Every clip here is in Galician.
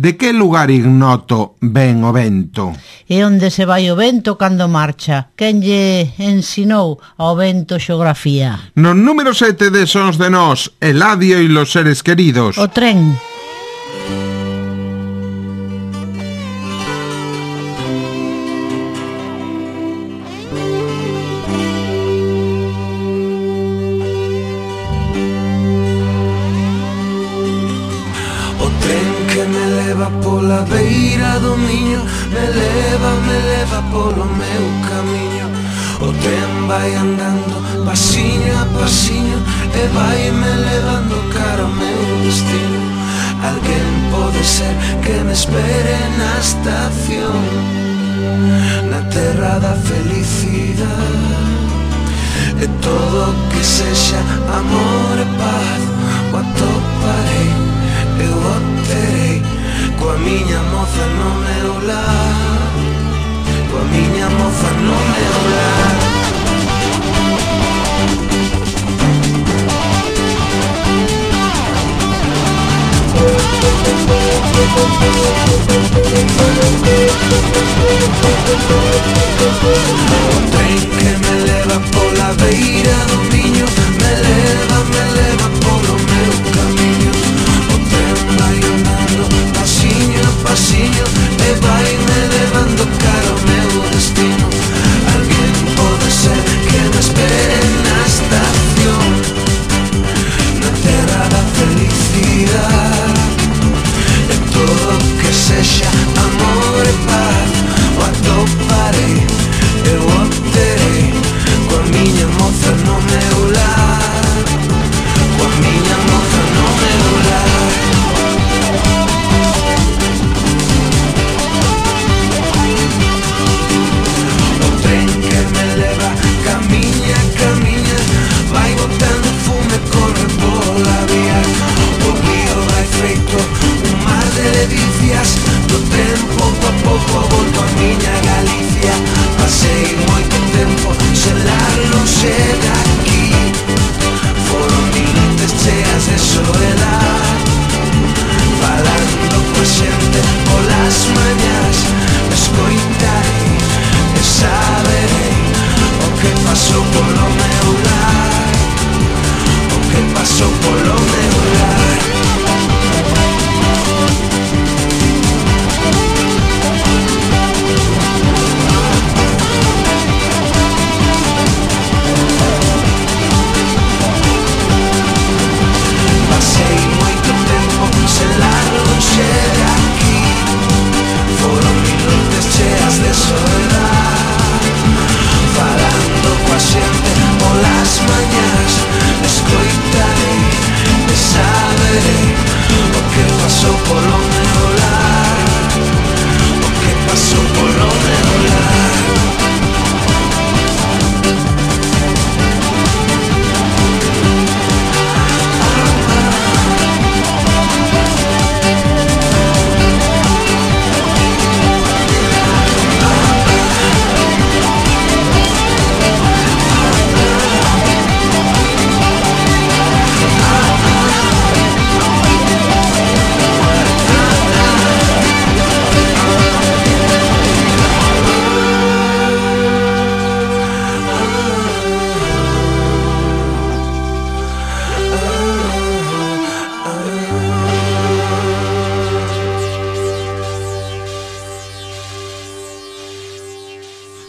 De que lugar ignoto ven o vento? E onde se vai o vento cando marcha? Quen lle ensinou ao vento xeografía? No número 7 de Sons de Nós, Eladio e los seres queridos. O tren.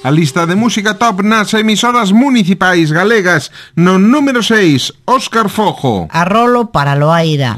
A lista de música top nas emisoras municipais galegas No número 6, Óscar Fojo. Arrolo para Loaira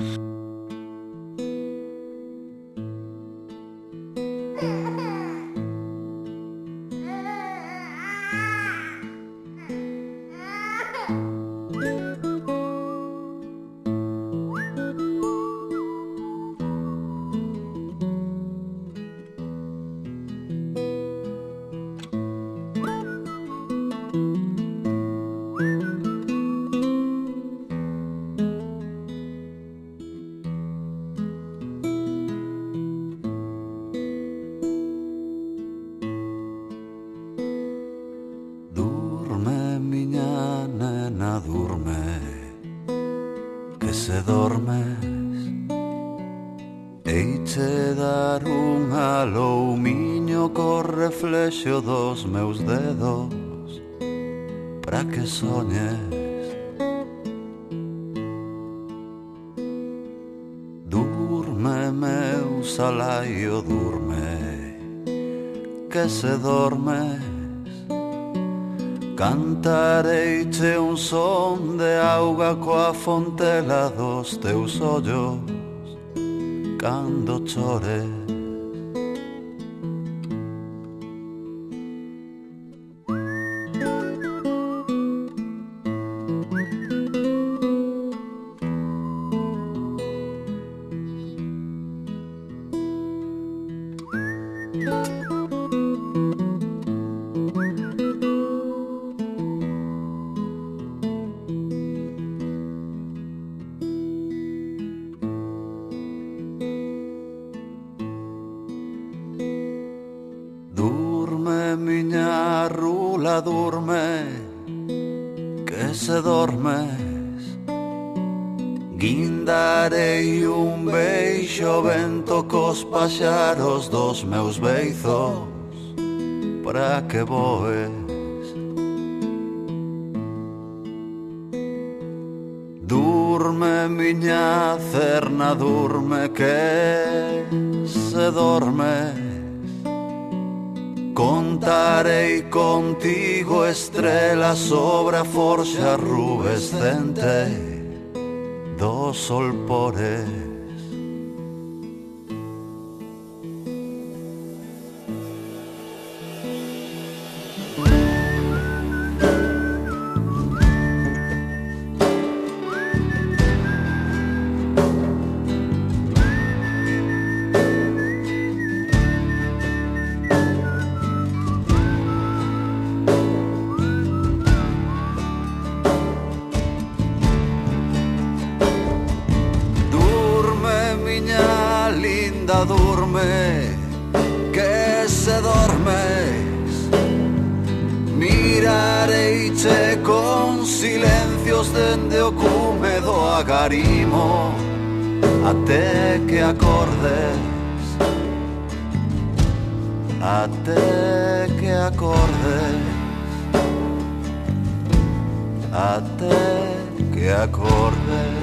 os meus dedos para que soñes. Durme meu salaio, durme que se dormes. Cantareiche un son de auga coa fontela dos teus ollos Cando chores. meus beizos para que voes Durme miña cerna, durme que se dormes Contarei contigo estrelas sobre a forxa rubescente do sol porés acordes até que acordes até que acordes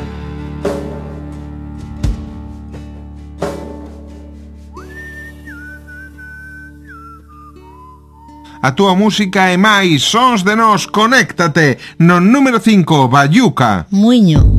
A túa música é máis sons de nós, conéctate no número 5, Bayuca. Muiño.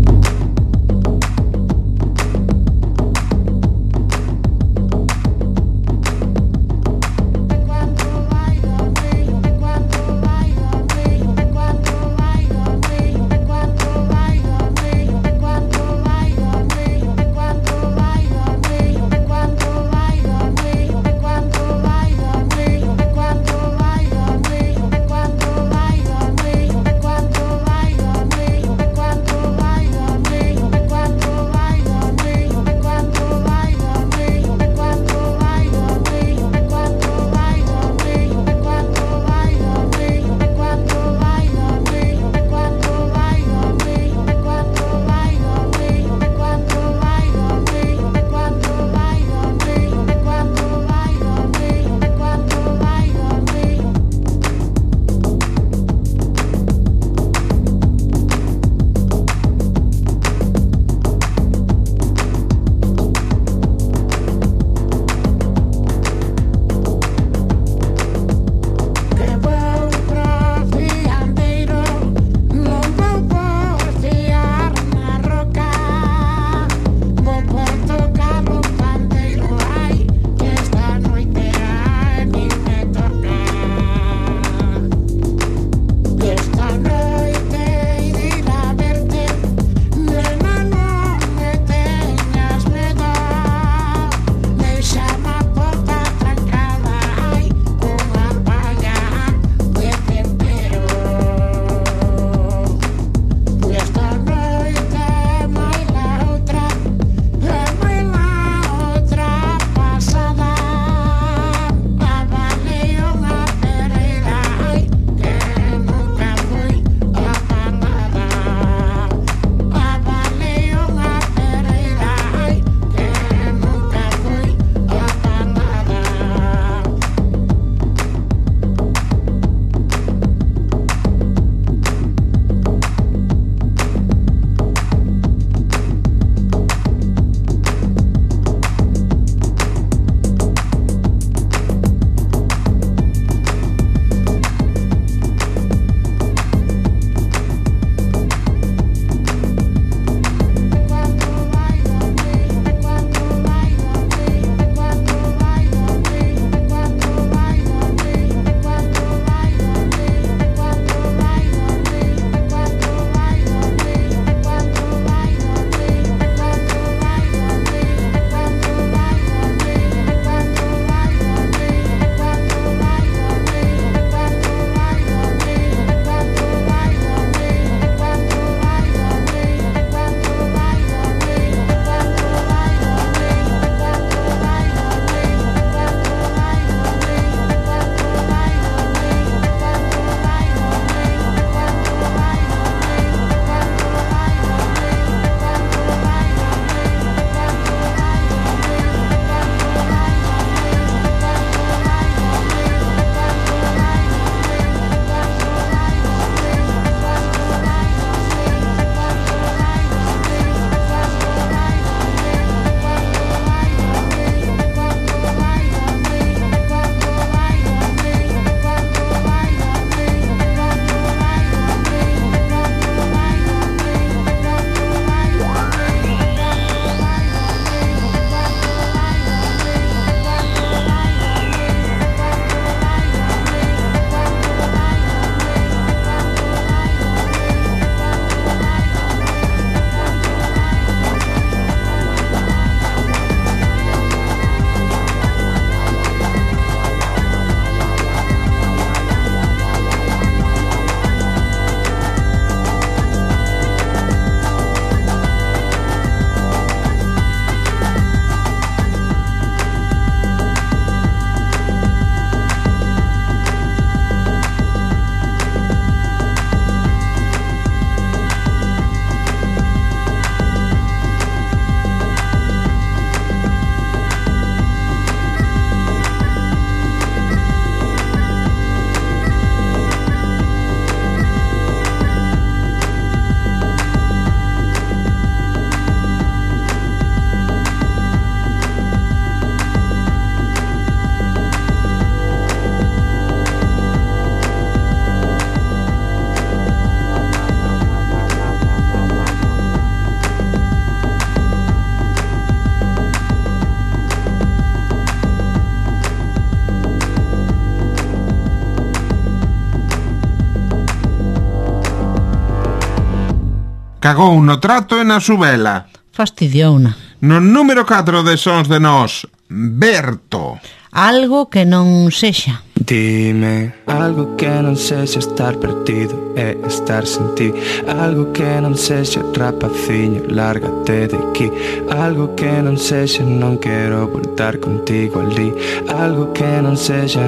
Cagou no trato e na subela. Fastidiouna. No número 4 de Sons de Nós, Berto. Algo que non sexa. Dime. Algo que non sexa estar perdido e estar sen ti. Algo que non sexa rapaciño, lárgate de aquí. Algo que non sexa non quero voltar contigo ali Algo que non sexa,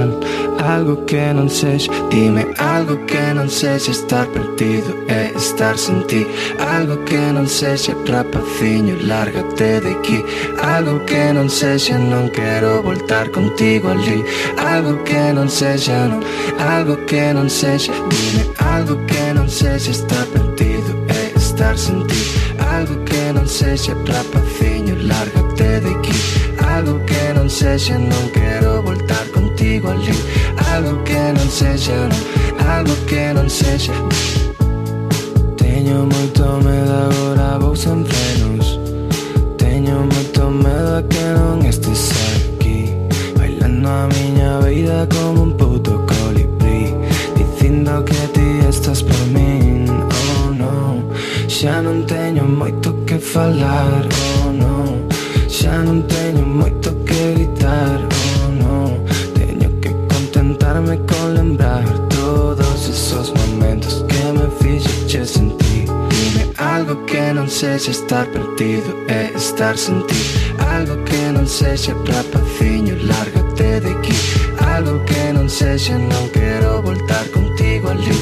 algo que non sexa Dime algo que non sexa estar perdido e estar sen ti. Algo que non sexa rapaciño, lárgate de aquí. Algo que non sexa non quero voltar contigo ali Algo que non sexa non Algo que non sexa. Dime algo que non sexa Estar perdido e estar sen ti. Algo que non sexa Rapaciño, lárgate de aquí. Algo que non sexa Non quero voltar contigo ali Algo que non sexa non Algo que non sexa. Teño moito medo agora vou sen frenos. Teño moito medo a que non estes vida como un puto colibrí Dicindo que ti estás por min, oh no. Xa non teño moito que falar, oh no. Xa non teño moito que gritar, oh no. Teño que contentarme con lembrar Todos esos momentos que me fixeche sentir Algo que non sexa estar perdido e estar sen ti. Algo que non sexa rapaciño Algo che non sei se non quiero voltar contigo lì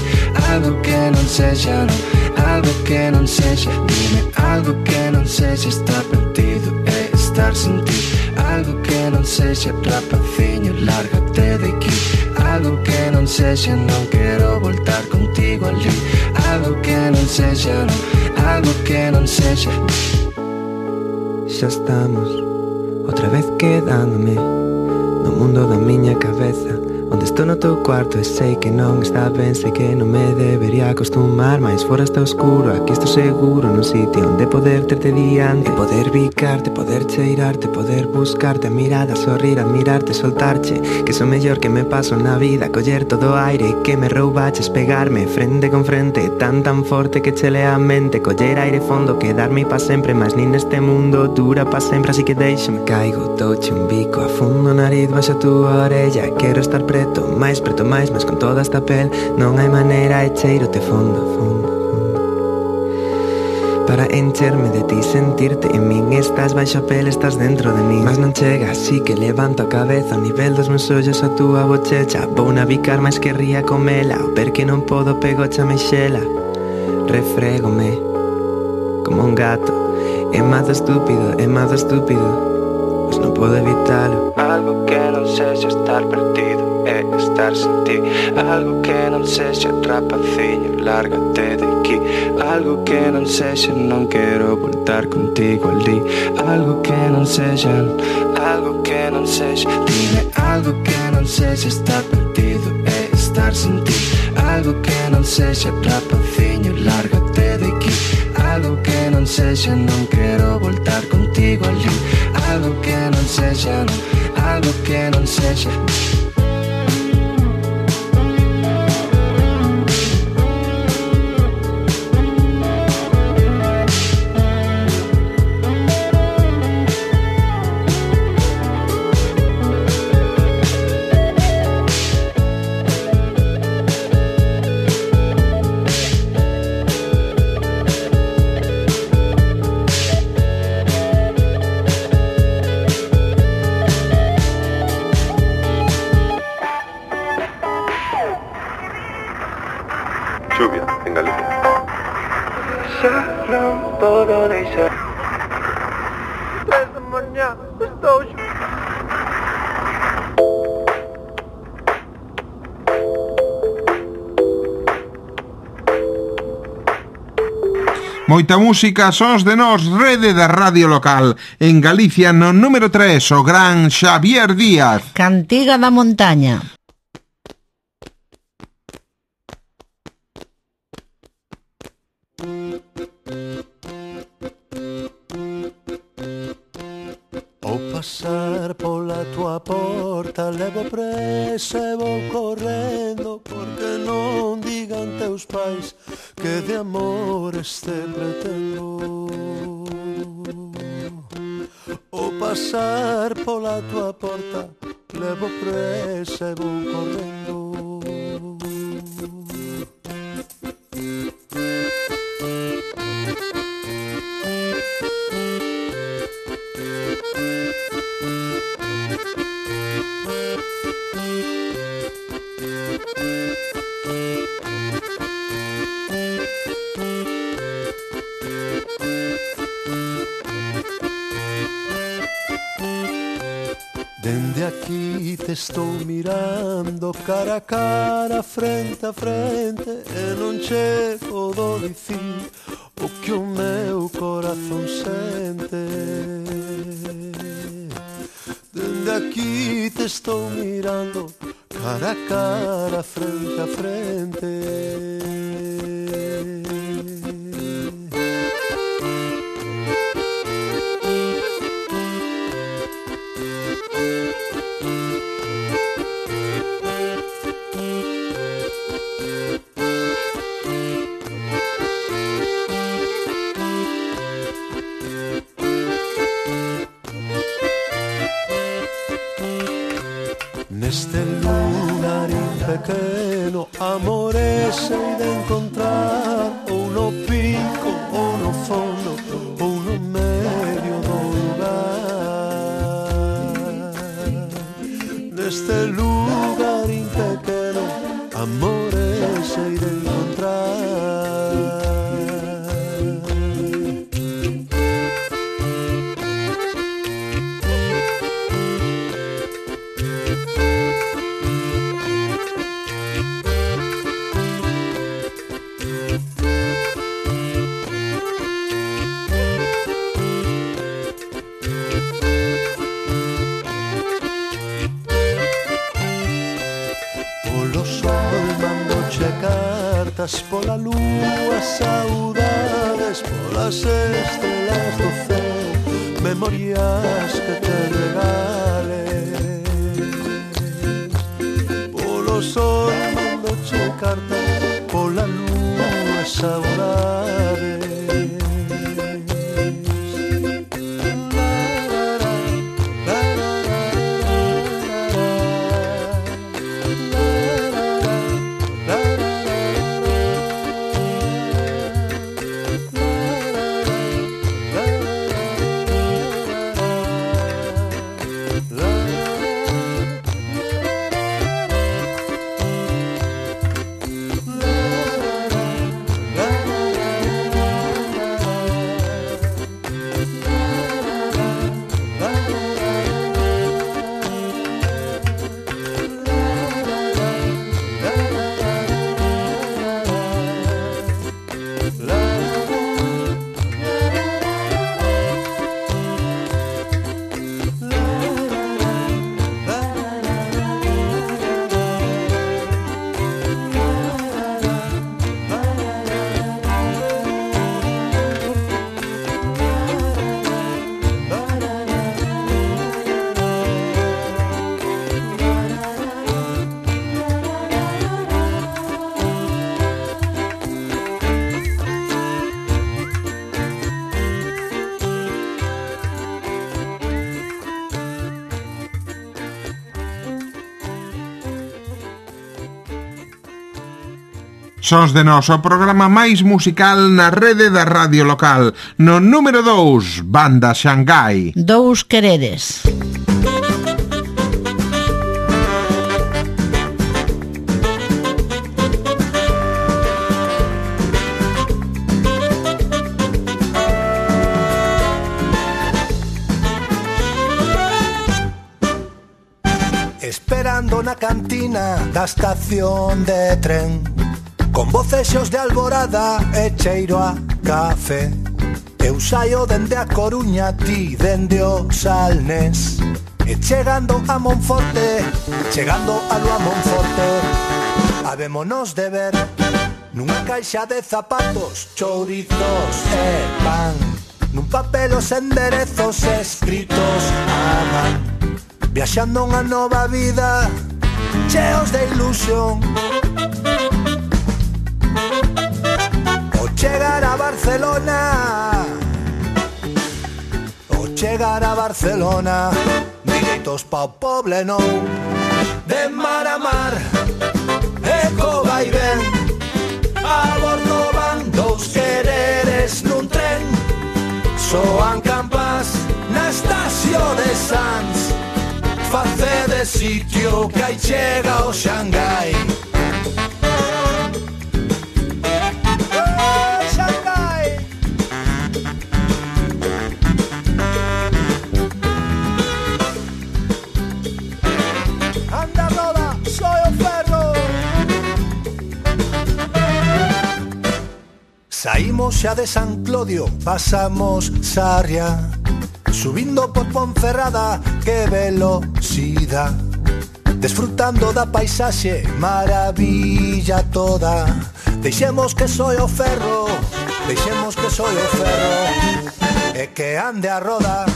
Algo che non sei se no. Algo che non sei se Dime algo che non sei se estar perdido eh, estar sin ti. Algo che non sei se rapaciño, lárgate de aquí. Algo che non sei se non quiero voltar contigo lì Algo che non sei se no. Algo che non sei se Ya estamos, otra vez quedándome mundo da miña cabeza Onde estou no teu cuarto e sei que non está ben Sei que non me debería acostumar Mais fora está oscuro, aquí estou seguro Nun sitio onde poder terte diante. E poder bicarte, poder cheirarte Poder buscarte a mirada, sorrir, admirarte, soltarche Que sou mellor que me paso na vida Coller todo o aire que me roubaches Pegarme frente con frente Tan tan forte que chele a mente Coller aire fondo, quedarme pa sempre Mas nin neste mundo dura pa sempre Así que deixame caigo, touche un bico A fundo nariz, baixo a túa orella Quero estar preto preto, máis preto, máis, mas con toda esta pel. Non hai maneira e cheiro te fondo, fondo, fondo. Para encherme de ti, sentirte en min. Estás baixo a pel, estás dentro de min. Mas non chega, así que levanto a cabeza. Ao nivel dos meus ollos a túa bochecha. Vou navicar, máis querría comela. O ver que non podo, pego xa me xela Refrégome Como un gato. É mazo estúpido, é mazo estúpido Pois non podo evitalo. Algo que non sei se estar perdido é estar sin ti. Algo que non sexa trapaciño, lárgate de aquí Algo que non sexa, non quero voltar contigo al Algo que non sexa, algo que non sexa Dime algo que non sexa estar perdido É estar sin ti. Algo que non sexa trapaciño, lárgate de aquí Algo que non sexa, non quero voltar contigo al Algo que non sexa, algo que non sexa Moita música, sons de nós, rede da radio local. En Galicia, no número 3, o gran Xavier Díaz. Cantiga da montaña. pola porta levo presa e vou correndo porque non digan teus pais que de amor este pretendo o pasar pola tua porta levo presa e vou correndo Thank you. Dende aquí te estou mirando cara a cara, frente a frente E non che podo dicir o que o meu corazón sente aquí te estou mirando cara a cara, frente a frente. amor ese de encontrar uno pico Todo la luna. Sons de nós o programa máis musical na rede da radio local. No número 2, Banda Xangai. Dous queredes. Esperando na cantina da estación de tren Con voces de alborada e cheiro a café. Eu saio dende a Coruña, ti dende o Salnes E chegando a Monforte, chegando a Lua Monforte Habémonos de ver nunha caixa de zapatos, chourizos e pan. Nun papel os enderezos escritos a man Viaxando unha nova vida, cheos de ilusión. chegar a Barcelona. O chegar a Barcelona. Direitos pa o poble non De mar a mar. Eco vai ben. A bordo van dous quereres nun tren. Soan campas na estación de Sanz. Face de sitio que aí chega o Xangai Saímos xa de San Clodio, pasamos Sarria. Subindo por Ponferrada, que velocidad. Desfrutando da paisaxe, maravilla toda. Deixemos que soy o ferro, deixemos que soy o ferro. E que ande a roda,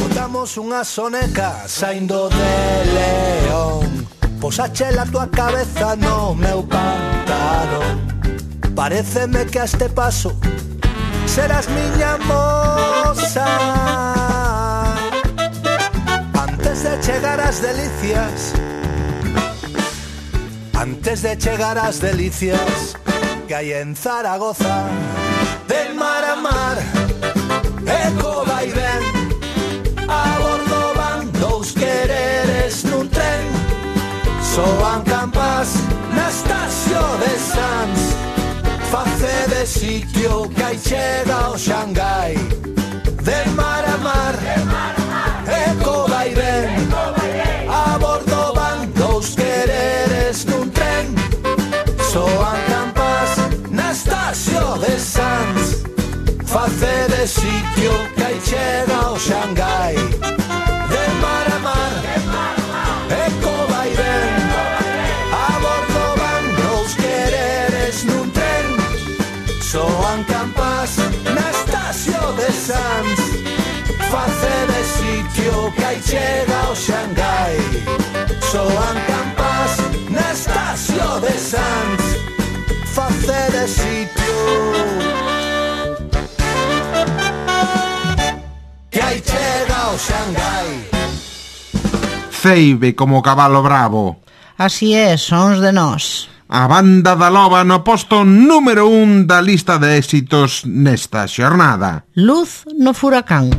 botamos unha soneca saindo de león. Posache la tua cabeza no meu pantalón. Pareceme que a este paso serás miña moza Antes de chegar as delicias Antes de chegar as delicias Que hai en Zaragoza Del mar a mar Eco vai ben A bordo van dous quereres nun tren Soan campas na estación de Sans sitio que hai chega ao Xangai De mar a mar, eco vai ben A bordo van dous quereres nun tren. Soan campas na estación de Sanz. Face de sitio que hai chega ao Xangai De que hai chega o Xangai Soan campas na estación de Sanz. Facer é sitio. Que hai chega o Xangai Ceibe como cabalo bravo. Así é, sons de nós. A banda da loba no posto número 1 da lista de éxitos nesta xornada. Luz no furacán.